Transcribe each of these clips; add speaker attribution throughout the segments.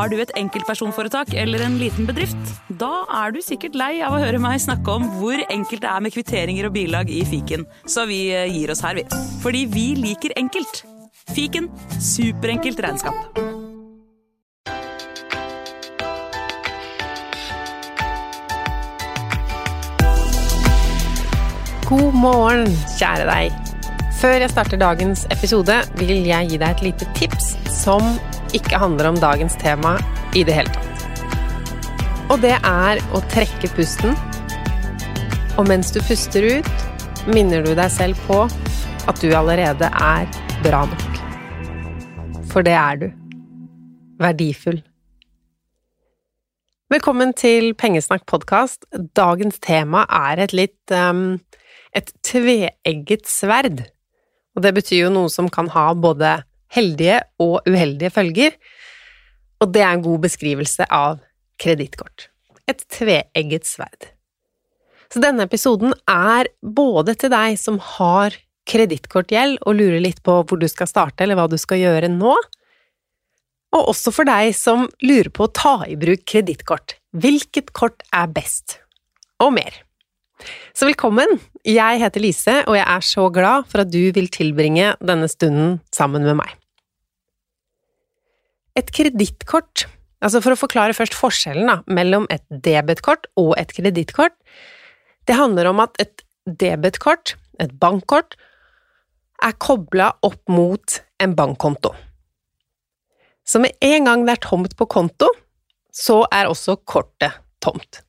Speaker 1: Har du et enkeltpersonforetak eller en liten bedrift? Da er du sikkert lei av å høre meg snakke om hvor enkelt det er med kvitteringer og bilag i fiken, så vi eh, gir oss her, vi. Fordi vi liker enkelt. Fiken superenkelt regnskap.
Speaker 2: God morgen, kjære deg. Før jeg starter dagens episode, vil jeg gi deg et lite tips som ikke handler om dagens tema i det hele tatt. Og det er å trekke pusten, og mens du puster ut, minner du deg selv på at du allerede er bra nok. For det er du. Verdifull. Velkommen til Pengesnakk podkast. Dagens tema er et litt um, et tveegget sverd. Og det betyr jo noe som kan ha både heldige og uheldige følger, og det er en god beskrivelse av kredittkort. Et tveegget sverd. Så denne episoden er både til deg som har kredittkortgjeld og lurer litt på hvor du skal starte eller hva du skal gjøre nå, og også for deg som lurer på å ta i bruk kredittkort. Hvilket kort er best? Og mer. Så velkommen! Jeg heter Lise, og jeg er så glad for at du vil tilbringe denne stunden sammen med meg. Et kredittkort Altså for å forklare først forskjellen da, mellom et debetkort og et kredittkort. Det handler om at et debetkort, et bankkort, er kobla opp mot en bankkonto. Så med en gang det er tomt på konto, så er også kortet tomt.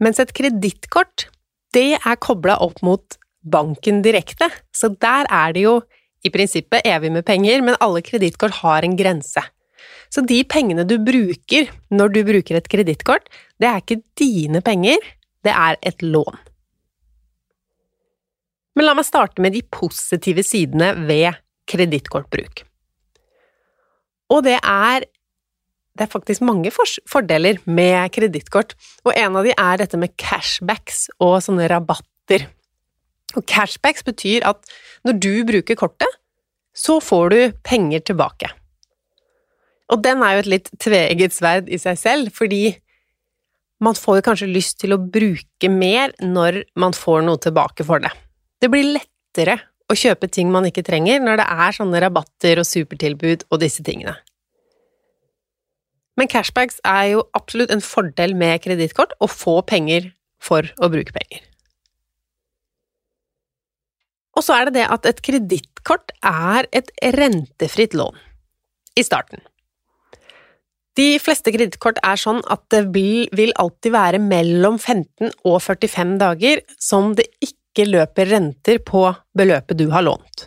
Speaker 2: Mens et kredittkort, det er kobla opp mot banken direkte, så der er det jo i prinsippet evig med penger, men alle kredittkort har en grense. Så de pengene du bruker når du bruker et kredittkort, det er ikke dine penger, det er et lån. Men la meg starte med de positive sidene ved kredittkortbruk. Og det er det er faktisk mange fordeler med kredittkort, og en av de er dette med cashbacks og sånne rabatter. Og cashbacks betyr at når du bruker kortet, så får du penger tilbake. Og den er jo et litt tveegget sverd i seg selv, fordi man får kanskje lyst til å bruke mer når man får noe tilbake for det. Det blir lettere å kjøpe ting man ikke trenger når det er sånne rabatter og supertilbud og disse tingene. Men cashbacks er jo absolutt en fordel med kredittkort å få penger for å bruke penger. Og så er det det at et kredittkort er et rentefritt lån i starten. De fleste kredittkort er sånn at det vil, alltid være mellom 15 og 45 dager som det ikke løper renter på beløpet du har lånt.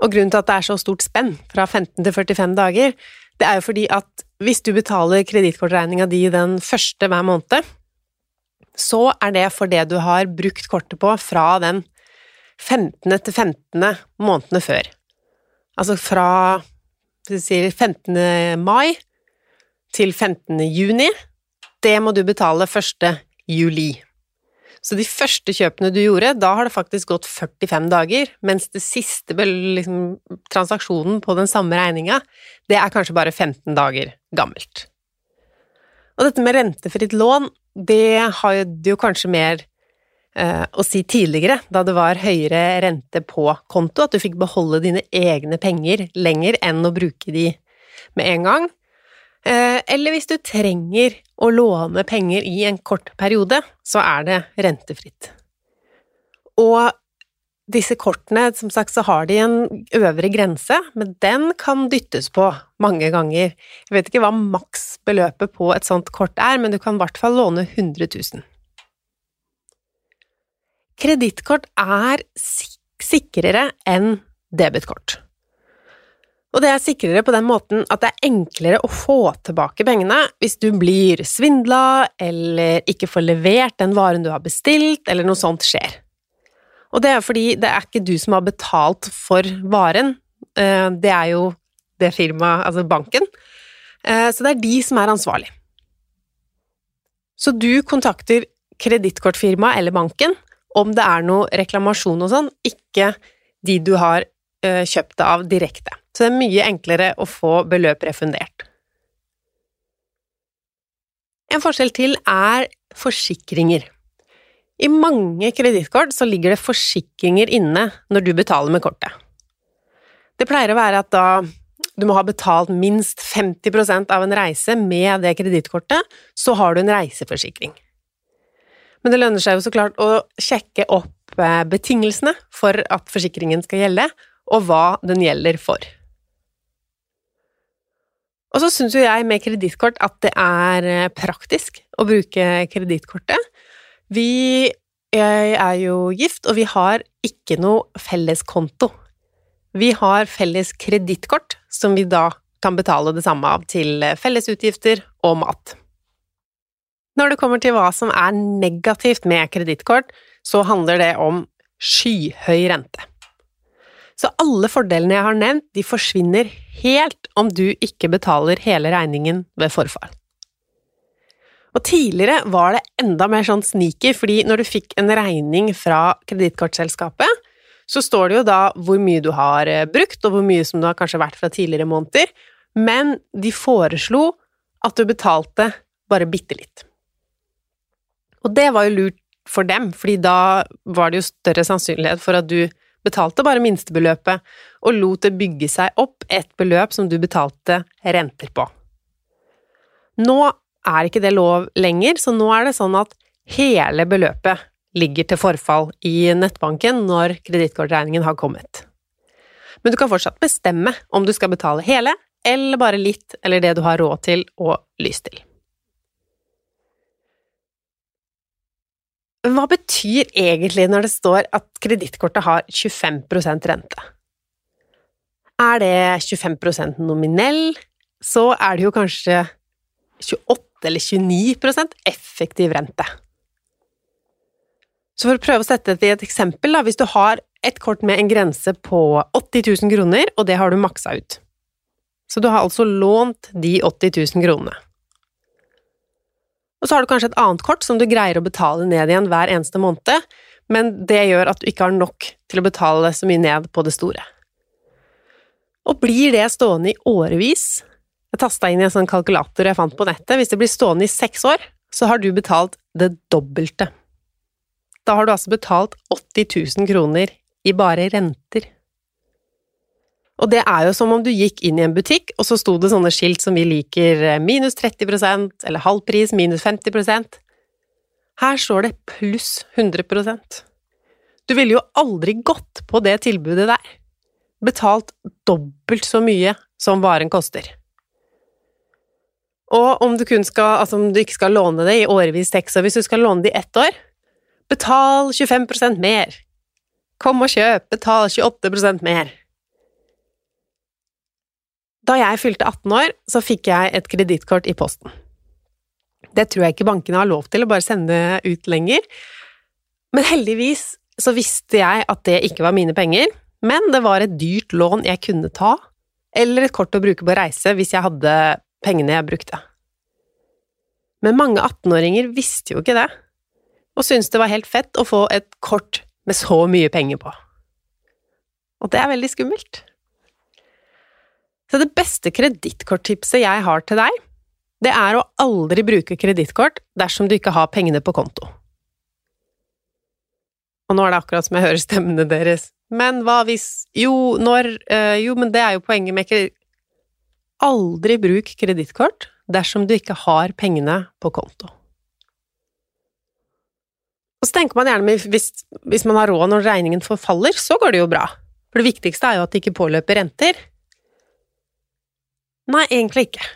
Speaker 2: Og grunnen til at det er så stort spenn fra 15 til 45 dager, det er jo fordi at hvis du betaler kredittkortregninga di den første hver måned, så er det for det du har brukt kortet på fra den 15. til 15. månedene før. Altså fra sier, 15. mai til 15. juni. Det må du betale 1. juli. Så de første kjøpene du gjorde, da har det faktisk gått 45 dager, mens det siste liksom, transaksjonen på den samme regninga, det er kanskje bare 15 dager gammelt. Og dette med rentefritt lån, det har jo kanskje mer å si tidligere, da det var høyere rente på konto, at du fikk beholde dine egne penger lenger enn å bruke de med en gang. Eh, eller hvis du trenger å låne penger i en kort periode, så er det rentefritt. Og disse kortene, som sagt, så har de en øvre grense, men den kan dyttes på mange ganger. Jeg vet ikke hva maksbeløpet på et sånt kort er, men du kan i hvert fall låne 100 000. Kredittkort er sikrere enn debetkort. Og det er sikrere på den måten at det er enklere å få tilbake pengene hvis du blir svindla eller ikke får levert den varen du har bestilt, eller noe sånt skjer. Og det er fordi det er ikke du som har betalt for varen, eh, det er jo det firmaet, altså banken, eh, så det er de som er ansvarlig. Så du kontakter kredittkortfirmaet eller banken om det er noe reklamasjon og sånn, ikke de du har eh, kjøpt det av direkte så det er mye enklere å få beløp refundert. En forskjell til er forsikringer. I mange kredittkort ligger det forsikringer inne når du betaler med kortet. Det pleier å være at da du må ha betalt minst 50% av en reise med det kredittkortet, så har du en reiseforsikring. Men det lønner seg jo så klart å sjekke opp eh, betingelsene for at forsikringen skal gjelde, og hva den gjelder for. Og så syns jo jeg med kredittkort at det er eh, praktisk å bruke kredittkortet. Vi er jo gift, og vi har ikke noe felles konto. Vi har felles kredittkort, som vi da kan betale det samme av til felles utgifter og mat. Når det kommer til hva som er negativt med kredittkort, så handler det om skyhøy rente. Så alle fordelene jeg har nevnt, de forsvinner helt om du ikke betaler hele regningen ved forfall. Og tidligere var det enda mer sånn sneaky, fordi når du fikk en regning fra kredittkortselskapet, så står det jo da hvor mye du har eh, brukt, og hvor mye som du har kanskje vært fra tidligere måneder, men de foreslo at du betalte bare bitte litt. Og det var jo lurt for dem, fordi da var det jo større sannsynlighet for at du betalte bare minstebeløpet og lot det bygge seg opp et beløp som du betalte renter på. Nå er ikke det lov lenger, så nå er det sånn at hele beløpet ligger til forfall i nettbanken når kredittkortregningen har kommet. Men du kan fortsatt bestemme om du skal betale hele, eller bare litt, eller det du har råd til og lyst til. Hva betyr egentlig når det står at kredittkortet har 25% rente? Er det 25% nominell, så er det jo kanskje 28 eller 29% effektiv rente. Så for å prøve å sette det i et eksempel, da, hvis du har et kort med en grense på 80 000 kroner, og det har du maksa ut. Så du har altså lånt de 80 000 kronene. Og så har du kanskje et annet kort som du greier å betale ned igjen hver eneste måned, men det gjør at du ikke har nok til å betale så mye ned på det store. Og blir det stående i årevis Jeg tasta inn i en sånn kalkulator jeg fant på nettet. Hvis det blir stående i seks år, så har du betalt det dobbelte. Da har du altså betalt 80 000 kroner i bare renter. Og det er jo som om du gikk inn i en butikk, og så sto det sånne skilt som vi liker, eh, minus 30% eller halv pris, minus 50% Her står det pluss 100% Du ville jo aldri gått på det tilbudet der. Betalt dobbelt så mye som varen koster. Og om du, skal, altså om du ikke skal låne det i årevis tekst, så hvis du skal låne det i ett år, betal 25% mer. Kom og kjøp, betal 28% mer. Da jeg fylte 18 år, så fikk jeg et kredittkort i posten. Det tror jeg ikke bankene har lov til å bare sende ut lenger, men heldigvis så visste jeg at det ikke var mine penger, men det var et dyrt lån jeg kunne ta, eller et kort å bruke på reise hvis jeg hadde pengene jeg brukte. Men mange 18-åringer visste jo ikke det, og syntes det var helt fett å få et kort med så mye penger på. Og det er veldig skummelt. Så det beste kredittkorttipset jeg har til deg, det er å aldri bruke kredittkort dersom du ikke har pengene på konto. Og nå er det akkurat som jeg hører stemmene deres. Men hva hvis Jo, når øh, Jo, men det er jo poenget med kreditt... Aldri bruk kredittkort dersom du ikke har pengene på konto. Og så tenker man gjerne hvis, hvis man har råd når regningen forfaller, så går det jo bra. For det viktigste er jo at det ikke påløper renter. Nei, egentlig ikke.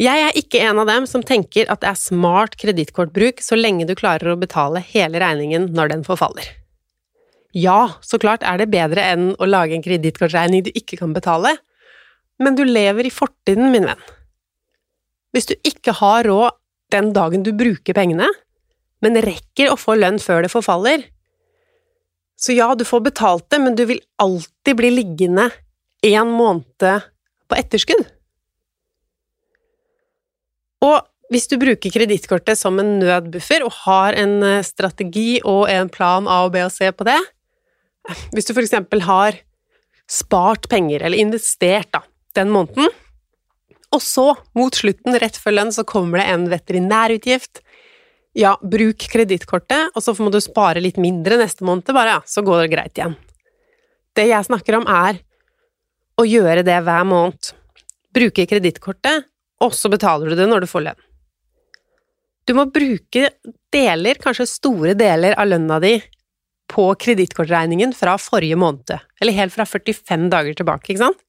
Speaker 2: Jeg er ikke en av dem som tenker at det er smart kredittkortbruk så lenge du klarer å betale hele regningen når den forfaller. Ja, så klart er det bedre enn å lage en kredittkortregning du ikke kan betale, men du lever i fortiden, min venn. Hvis du ikke har råd den dagen du bruker pengene, men rekker å få lønn før det forfaller, så ja, du får betalt det, men du vil alltid bli liggende en måned på etterskudd. Og hvis du bruker kredittkortet som en nødbuffer og har en eh, strategi og en plan A og B og C på det Hvis du eksempel har spart penger, eller investert, da, den måneden, og så, mot slutten, rett før lønn, så kommer det en veterinærutgift, ja, bruk kredittkortet, og så må du spare litt mindre neste måned, bare, ja, så går det greit igjen. Det jeg snakker om, er å gjøre det hver måned. Bruke kredittkortet, og så betaler du det når du får lønn. Du må bruke deler, kanskje store deler av lønna di, på kredittkortregningen fra forrige måned, eller helt fra 45 dager tilbake, ikke sant?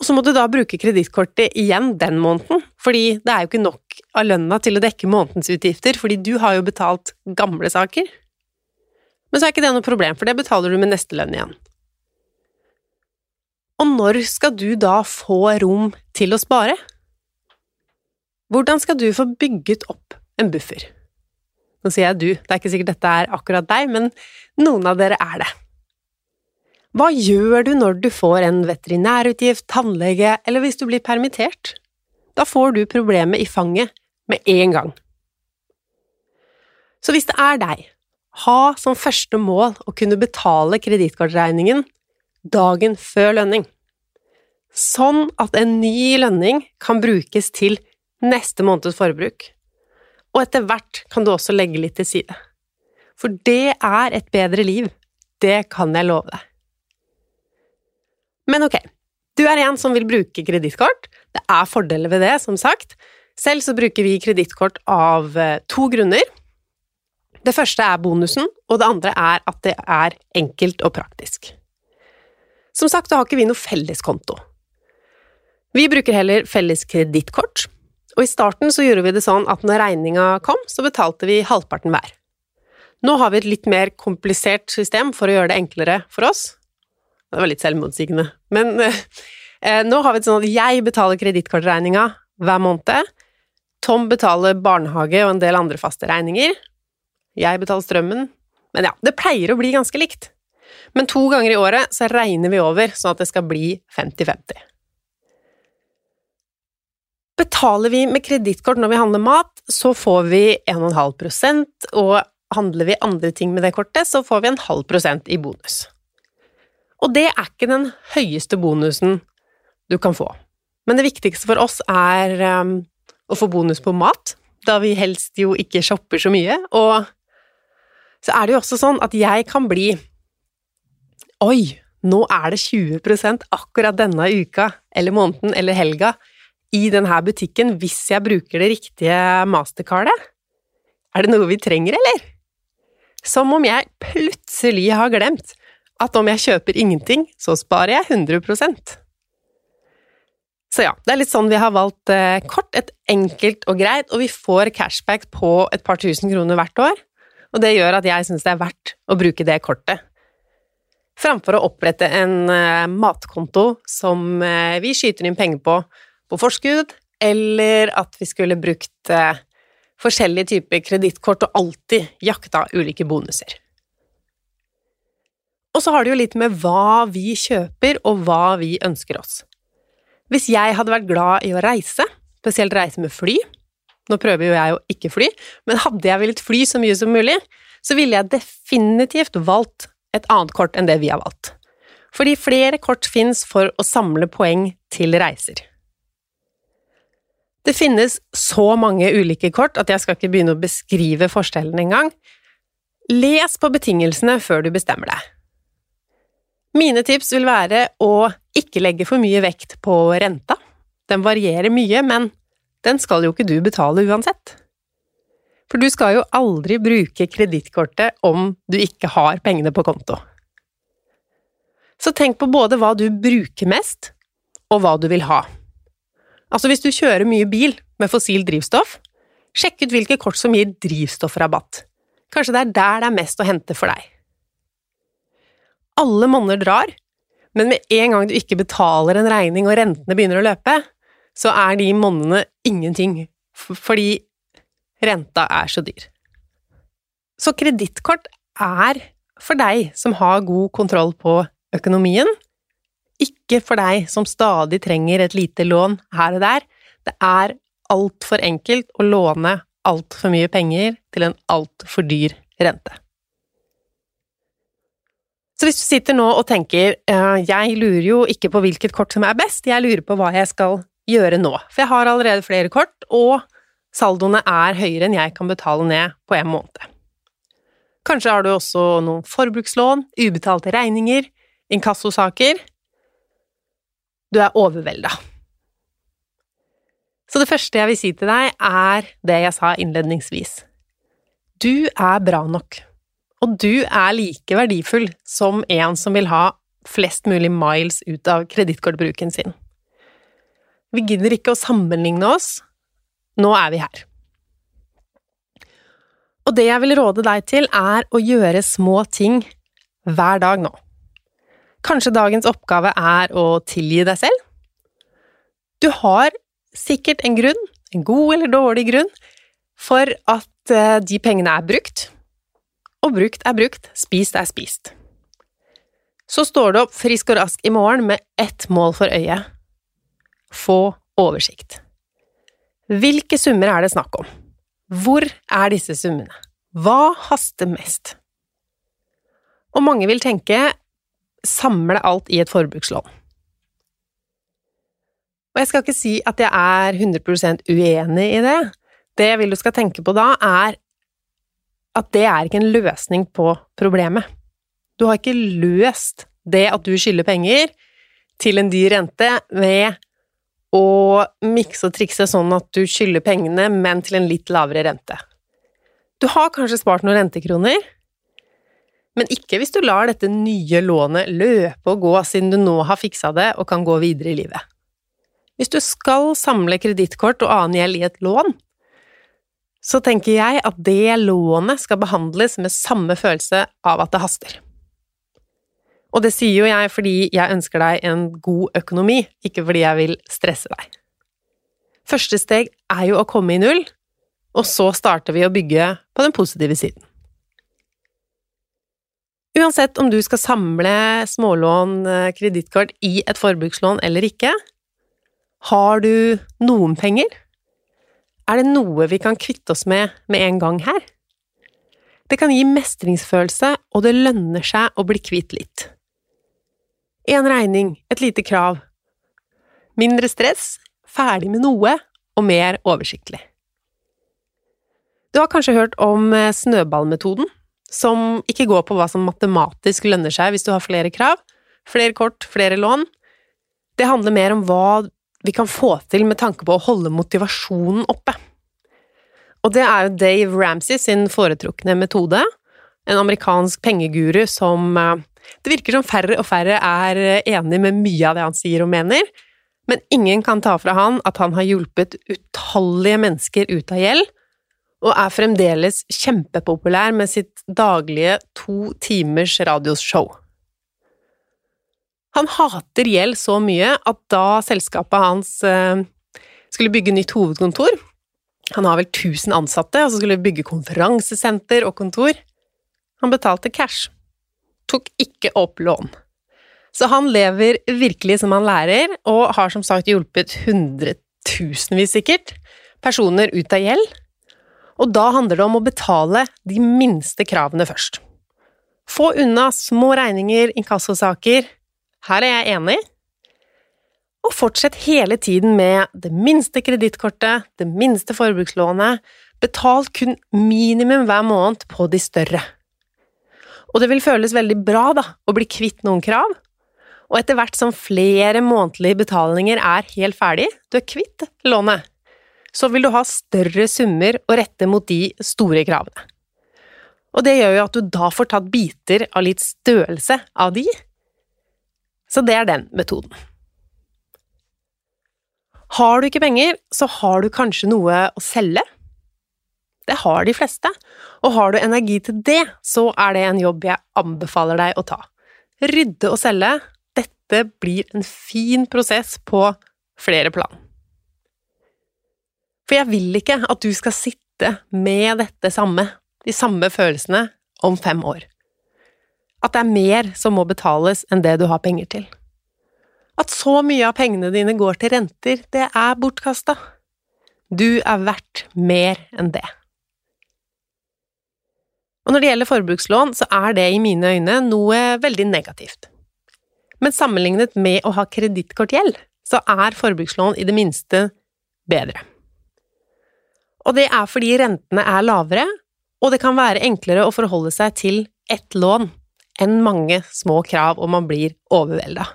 Speaker 2: Og så må du da bruke kredittkortet igjen den måneden, fordi det er jo ikke nok av lønna til å dekke månedens utgifter, fordi du har jo betalt gamle saker. Men så er ikke det noe problem, for det betaler du med neste lønn igjen. Og når skal du da få rom til å spare? Hvordan skal du få bygget opp en buffer? Nå sier jeg du, det er ikke sikkert dette er akkurat deg, men noen av dere er det. Hva gjør du når du får en veterinærutgift, tannlege eller hvis du blir permittert? Da får du problemet i fanget med en gang. Så hvis det er deg, ha som første mål å kunne betale kredittkortregningen dagen før lønning, sånn at en ny lønning kan brukes til neste måneds forbruk, og etter hvert kan du også legge litt til side. For det er et bedre liv, det kan jeg love deg. Men ok, du er en som vil bruke kredittkort. Det er fordeler ved det, som sagt. Selv så bruker vi kredittkort av eh, to grunner. Det første er bonusen, og det andre er at det er enkelt og praktisk. Som sagt, da har ikke vi noe felles konto. Vi bruker heller felles kredittkort, og i starten så gjorde vi det sånn at når regninga kom, så betalte vi halvparten hver. Nå har vi et litt mer komplisert system for å gjøre det enklere for oss, det var litt selvmotsigende. Men eh, nå har vi det sånn at jeg betaler kredittkortregninga hver måned. Tom betaler barnehage og en del andre faste regninger. Jeg betaler strømmen. Men ja, det pleier å bli ganske likt. Men to ganger i året så regner vi over sånn at det skal bli 50-50. Betaler vi med kredittkort når vi handler mat, så får vi 1,5% og handler vi andre ting med det kortet, så får vi en halv prosent i bonus. Og det er ikke den høyeste bonusen du kan få. Men det viktigste for oss er um, å få bonus på mat, da vi helst jo ikke shopper så mye. Og så er det jo også sånn at jeg kan bli Oi, nå er det 20% akkurat denne uka, eller måneden, eller helga i denne butikken hvis jeg bruker det riktige mastercardet. Er det noe vi trenger, eller? Som om jeg plutselig har glemt at om jeg kjøper ingenting, så sparer jeg 100% Så ja, det er litt sånn vi har valgt eh, kort, et enkelt og greit, og vi får cashback på et par tusen kroner hvert år, og det gjør at jeg syns det er verdt å bruke det kortet. Framfor å opprette en eh, matkonto som eh, vi skyter inn penger på på forskudd, eller at vi skulle brukt forskjellige typer kredittkort og alltid jakta ulike bonuser. Og så har det jo litt med hva vi kjøper, og hva vi ønsker oss. Hvis jeg hadde vært glad i å reise, spesielt reise med fly Nå prøver jo jeg å ikke fly, men hadde jeg villet fly så mye som mulig, så ville jeg definitivt valgt et annet kort enn det vi har valgt. Fordi flere kort fins for å samle poeng til reiser. Det finnes så mange ulike kort at jeg skal ikke begynne å beskrive forskjellen engang. Les på betingelsene før du bestemmer deg. Mine tips vil være å ikke legge for mye vekt på renta. Den varierer mye, men den skal jo ikke du betale uansett. For du skal jo aldri bruke kredittkortet om du ikke har pengene på konto. Så tenk på både hva du bruker mest, og hva du vil ha. Altså hvis du kjører mye bil med fossil drivstoff, sjekk ut hvilke kort som gir drivstoffrabatt. Kanskje det er der det er mest å hente for deg. Alle monner drar, men med en gang du ikke betaler en regning og rentene begynner å løpe, så er de monnene ingenting, fordi renta er så dyr. Så kredittkort er for deg som har god kontroll på økonomien, ikke for deg som stadig trenger et lite lån her og der. Det er altfor enkelt å låne altfor mye penger til en altfor dyr rente. Så hvis du sitter nå og tenker jeg lurer jo ikke på hvilket kort som er best, jeg lurer på hva jeg skal gjøre nå, for jeg har allerede flere kort, og saldoene er høyere enn jeg kan betale ned på en måned. Kanskje har du også noen forbrukslån, ubetalte regninger, inkassosaker, du er overvelda. Så det første jeg vil si til deg, er det jeg sa innledningsvis. Du er bra nok, og du er like verdifull som en som vil ha flest mulig miles ut av kredittkortbruken sin. Vi gidder ikke å sammenligne oss, nå er vi her. Og det jeg vil råde deg til, er å gjøre små ting hver dag nå. Kanskje dagens oppgave er å tilgi deg selv? Du har sikkert en grunn, en god eller dårlig grunn, for at eh, de pengene er brukt. Og brukt er brukt, spist er spist. Så står du opp frisk og rask i morgen med ett mål for øyet – få oversikt. Hvilke summer er det snakk om? Hvor er disse summene? Hva haster mest? Og mange vil tenke samle alt i et forbrukslån. Og jeg skal ikke si at jeg er 100% uenig i det. Det jeg vil du skal tenke på da, er at det er ikke en løsning på problemet. Du har ikke løst det at du skylder penger til en dyr rente ved å mikse og trikse sånn at du skylder pengene, men til en litt lavere rente. Du har kanskje spart noen rentekroner, men ikke hvis du lar dette nye lånet løpe og gå siden du nå har fiksa det og kan gå videre i livet. Hvis du skal samle kredittkort og annen gjeld i et lån, så tenker jeg at det lånet skal behandles med samme følelse av at det haster. Og det sier jo jeg fordi jeg ønsker deg en god økonomi, ikke fordi jeg vil stresse deg. Første steg er jo å komme i null, og så starter vi å bygge på den positive siden. Uansett om du skal samle smålån, eh, kredittkort, i et forbrukslån eller ikke, har du noen penger? Er det noe vi kan kvitte oss med med en gang her? Det kan gi mestringsfølelse, og det lønner seg å bli kvitt litt. En regning, et lite krav. Mindre stress, ferdig med noe, og mer oversiktlig. Du har kanskje hørt om eh, snøballmetoden? som ikke går på hva som matematisk lønner seg hvis du har flere krav, flere kort, flere lån. Det handler mer om hva vi kan få til med tanke på å holde motivasjonen oppe. Og det er jo Dave Ramsey sin foretrukne metode, en amerikansk pengeguru som eh, det virker som færre og færre er enig med mye av det han sier og mener, men ingen kan ta fra han at han har hjulpet utallige mennesker ut av gjeld, og er fremdeles kjempepopulær med sitt daglige to timers radioshow. Han hater gjeld så mye at da selskapet hans eh, skulle bygge nytt hovedkontor Han har vel 1000 ansatte, og så skulle bygge konferansesenter og kontor. Han betalte cash. Tok ikke opp lån. Så han lever virkelig som han lærer, og har som sagt hjulpet hundretusenvis, sikkert, personer ut av gjeld og da handler det om å betale de minste kravene først. Få unna små regninger, inkassosaker. Her er jeg enig. Og fortsett hele tiden med det minste kredittkortet, det minste forbrukslånet, betal kun minimum hver måned på de større. Og det vil føles veldig bra, da, å bli kvitt noen krav, og etter hvert som flere månedlige betalinger er helt ferdig, du er kvitt lånet, så vil du ha større summer å rette mot de store kravene. Og det gjør jo at du da får tatt biter av litt størrelse av de. Så det er den metoden. Har du ikke penger, så har du kanskje noe å selge? Det har de fleste, og har du energi til det, så er det en jobb jeg anbefaler deg å ta. Rydde og selge, dette blir en fin prosess på flere plan. For jeg vil ikke at du skal sitte med dette samme, de samme følelsene, om fem år. At det er mer som må betales enn det du har penger til. At så mye av pengene dine går til renter, det er bortkasta. Du er verdt mer enn det. Og når det gjelder forbrukslån, så er det i mine øyne noe veldig negativt. Men sammenlignet med å ha kredittkortgjeld, så er forbrukslån i det minste bedre. Og det er fordi rentene er lavere, og det kan være enklere å forholde seg til ett lån enn mange små krav og man blir overvelda.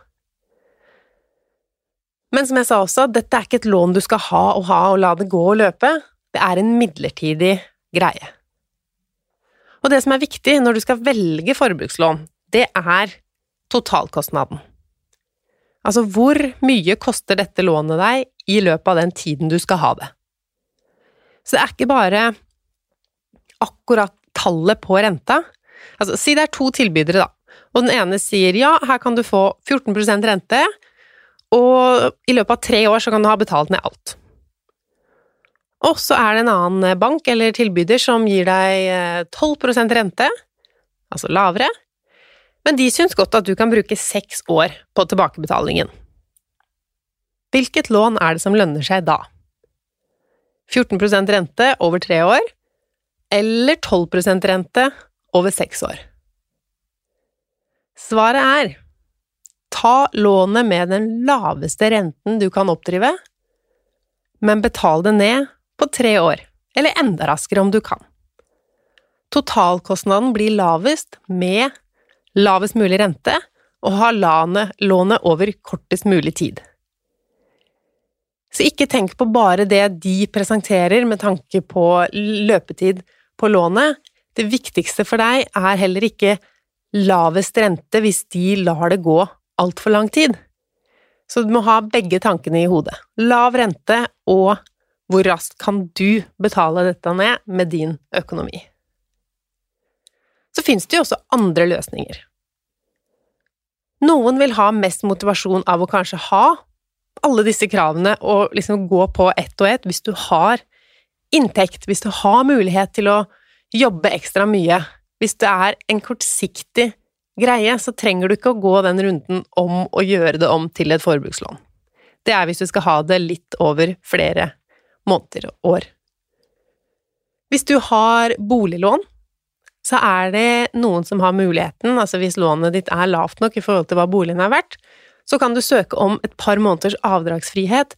Speaker 2: Men som jeg sa også, dette er ikke et lån du skal ha og ha og la det gå og løpe, det er en midlertidig greie. Og det som er viktig når du skal velge forbrukslån, det er totalkostnaden. Altså hvor mye koster dette lånet deg i løpet av den tiden du skal ha det? Så det er ikke bare akkurat tallet på renta. Altså, si det er to tilbydere, da, og den ene sier ja, her kan du få 14% rente, og i løpet av tre år så kan du ha betalt ned alt. Og så er det en annen bank eller tilbyder som gir deg 12 eh, rente, altså lavere, men de syns godt at du kan bruke seks år på tilbakebetalingen. Hvilket lån er det som lønner seg da? 14% rente over tre år, eller 12% rente over seks år? Svaret er ta lånet med den laveste renten du kan oppdrive, men betal det ned på tre år, eller enda raskere om du kan. Totalkostnaden blir lavest med lavest mulig rente og ha lånet over kortest mulig tid. Så ikke tenk på bare det de presenterer med tanke på løpetid på lånet. Det viktigste for deg er heller ikke lavest rente hvis de lar det gå altfor lang tid. Så du må ha begge tankene i hodet. Lav rente og hvor raskt kan du betale dette ned med din økonomi? Så finnes det jo også andre løsninger. Noen vil ha mest motivasjon av å kanskje ha alle disse kravene og liksom gå på ett og ett hvis du har inntekt, hvis du har mulighet til å jobbe ekstra mye, hvis det er en kortsiktig greie, så trenger du ikke å gå den runden om å gjøre det om til et forbrukslån. Det er hvis du skal ha det litt over flere måneder og år. Hvis du har boliglån, så er det noen som har muligheten, altså hvis lånet ditt er lavt nok i forhold til hva boligen er verdt, så kan du søke om et par måneders avdragsfrihet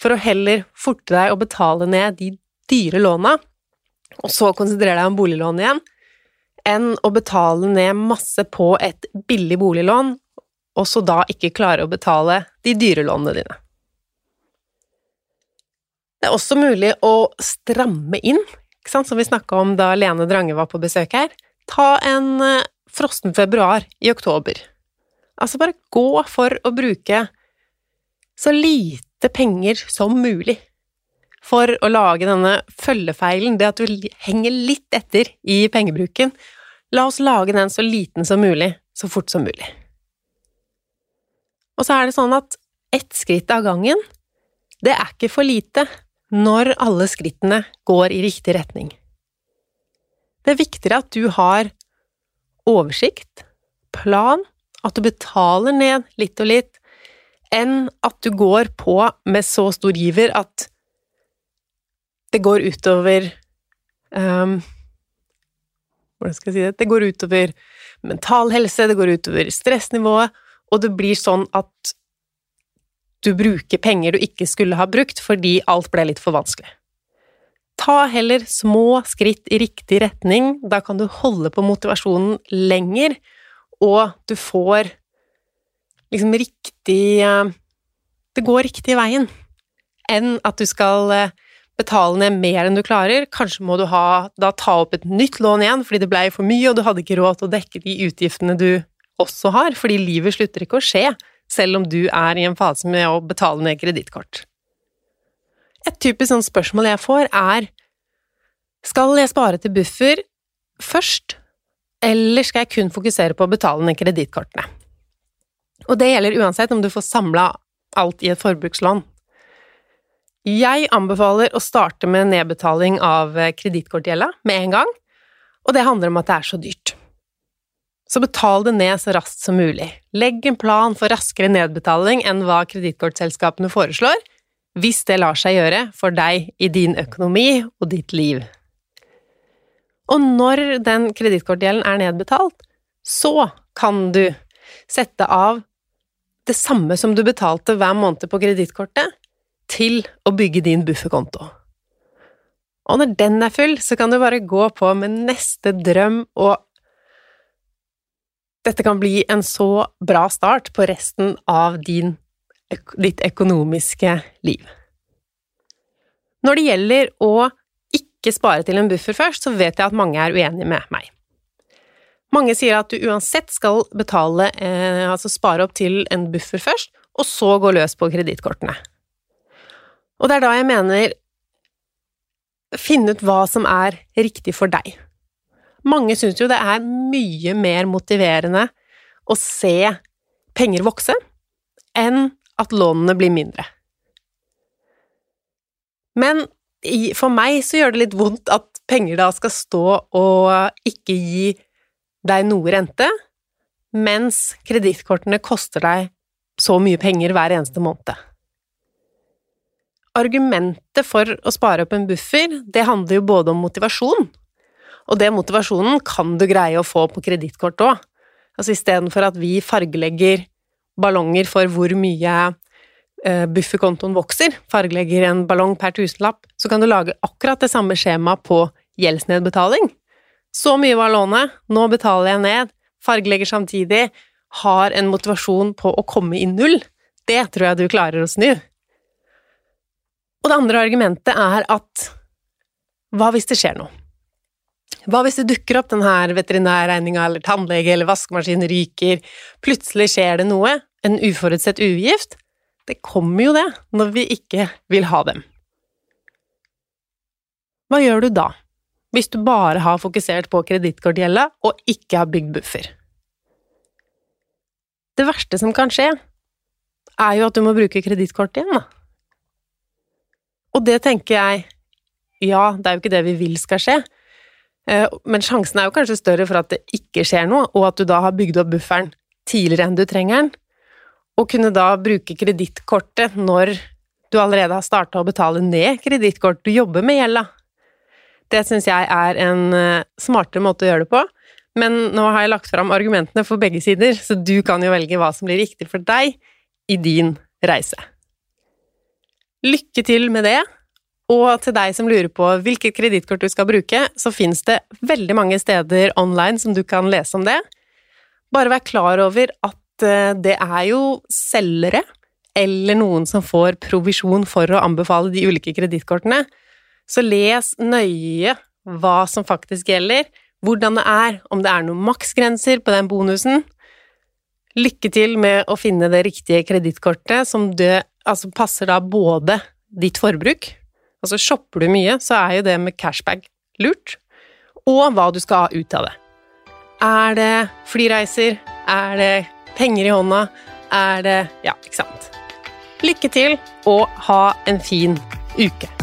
Speaker 2: for å heller forte deg å betale ned de dyre låna, og så konsentrere deg om boliglån igjen, enn å betale ned masse på et billig boliglån, og så da ikke klare å betale de dyre lånene dine. Det er også mulig å stramme inn, som vi snakka om da Lene Drange var på besøk her. Ta en frosten frossen februar i oktober. Altså bare gå for å bruke så lite penger som mulig for å lage denne følgefeilen, det at du henger litt etter i pengebruken. La oss lage den så liten som mulig, så fort som mulig. Og så er det sånn at ett skritt av gangen, det er ikke for lite når alle skrittene går i riktig retning. Det er viktigere at du har oversikt, plan at du betaler ned litt og litt, enn at du går på med så stor giver at det går utover um, Hvordan skal jeg si det? Det går utover mental helse, det går utover stressnivået, og det blir sånn at du bruker penger du ikke skulle ha brukt fordi alt ble litt for vanskelig. Ta heller små skritt i riktig retning, da kan du holde på motivasjonen lenger, og du får liksom riktig eh, Det går riktig veien, enn at du skal eh, betale ned mer enn du klarer. Kanskje må du ha, da ta opp et nytt lån igjen fordi det ble for mye, og du hadde ikke råd til å dekke de utgiftene du også har, fordi livet slutter ikke å skje selv om du er i en fase med å betale ned kredittkort. Et typisk sånn spørsmål jeg får, er skal jeg spare til buffer først, eller skal jeg kun fokusere på å betale ned kredittkortene? Og det gjelder uansett om du får samla alt i et forbrukslån. Jeg anbefaler å starte med nedbetaling av kredittkortgjelda med en gang, og det handler om at det er så dyrt. Så betal det ned så raskt som mulig. Legg en plan for raskere nedbetaling enn hva kredittkortselskapene foreslår, hvis det lar seg gjøre for deg i din økonomi og ditt liv. Og når den kredittkortgjelden er nedbetalt, så kan du sette av det samme som du betalte hver måned på kredittkortet, til å bygge din bufferkonto. Og når den er full, så kan du bare gå på med neste drøm, og dette kan bli en så bra start på resten av din, ditt økonomiske liv. Når det gjelder å ikke spare til en buffer først, så vet jeg at mange er uenige med meg. Mange sier at du uansett skal betale, eh, altså spare opp til en buffer først, og så gå løs på kredittkortene. Og det er da jeg mener finne ut hva som er riktig for deg. Mange syns jo det er mye mer motiverende å se penger vokse enn at lånene blir mindre. Men for meg så gjør det litt vondt at penger da skal stå og ikke gi deg noe rente, mens kredittkortene koster deg så mye penger hver eneste måned. Argumentet for å spare opp en buffer, det handler jo både om motivasjon, og det motivasjonen kan du greie å få på kredittkort òg. Altså istedenfor at vi fargelegger ballonger for hvor mye eh, bufferkontoen vokser, fargelegger en ballong per tusenlapp, så kan du lage akkurat det samme skjemaet på gjeldsnedbetaling. Så mye var lånet, nå betaler jeg ned, fargelegger samtidig, har en motivasjon på å komme i null. Det tror jeg du klarer å snu. Og det andre argumentet er at hva hvis det skjer noe? Hva hvis det dukker opp denne veterinærregninga eller tannlege eller vaskemaskin ryker, plutselig skjer det noe, en uforutsett ugift? Det kommer jo det når vi ikke vil ha dem. Hva gjør du da? hvis du bare har fokusert på kredittkortgjelda og ikke har bygd buffer. Det verste som kan skje, er jo at du må bruke kredittkortet igjen, da. Og det tenker jeg Ja, det er jo ikke det vi vil skal skje, men sjansen er jo kanskje større for at det ikke skjer noe, og at du da har bygd opp bufferen tidligere enn du trenger den, og kunne da bruke kredittkortet når du allerede har starta å betale ned kredittkort, du jobber med gjelda, det syns jeg er en eh, smartere måte å gjøre det på. Men nå har jeg lagt fram argumentene for begge sider, så du kan jo velge hva som blir riktig for deg i din reise. Lykke til med det, og til deg som lurer på hvilket kredittkort du skal bruke, så fins det veldig mange steder online som du kan lese om det. Bare vær klar over at eh, det er jo selgere eller noen som får provisjon for å anbefale de ulike kredittkortene, så les nøye hva som faktisk gjelder, hvordan det er, om det er noen maksgrenser på den bonusen. Lykke til med å finne det riktige kredittkortet som det, altså passer da både ditt forbruk Altså shopper du mye, så er jo det med cashbag lurt, og hva du skal ha ut av det. Er det flyreiser? Er det penger i hånda? Er det Ja, ikke sant. Lykke til, og ha en fin uke.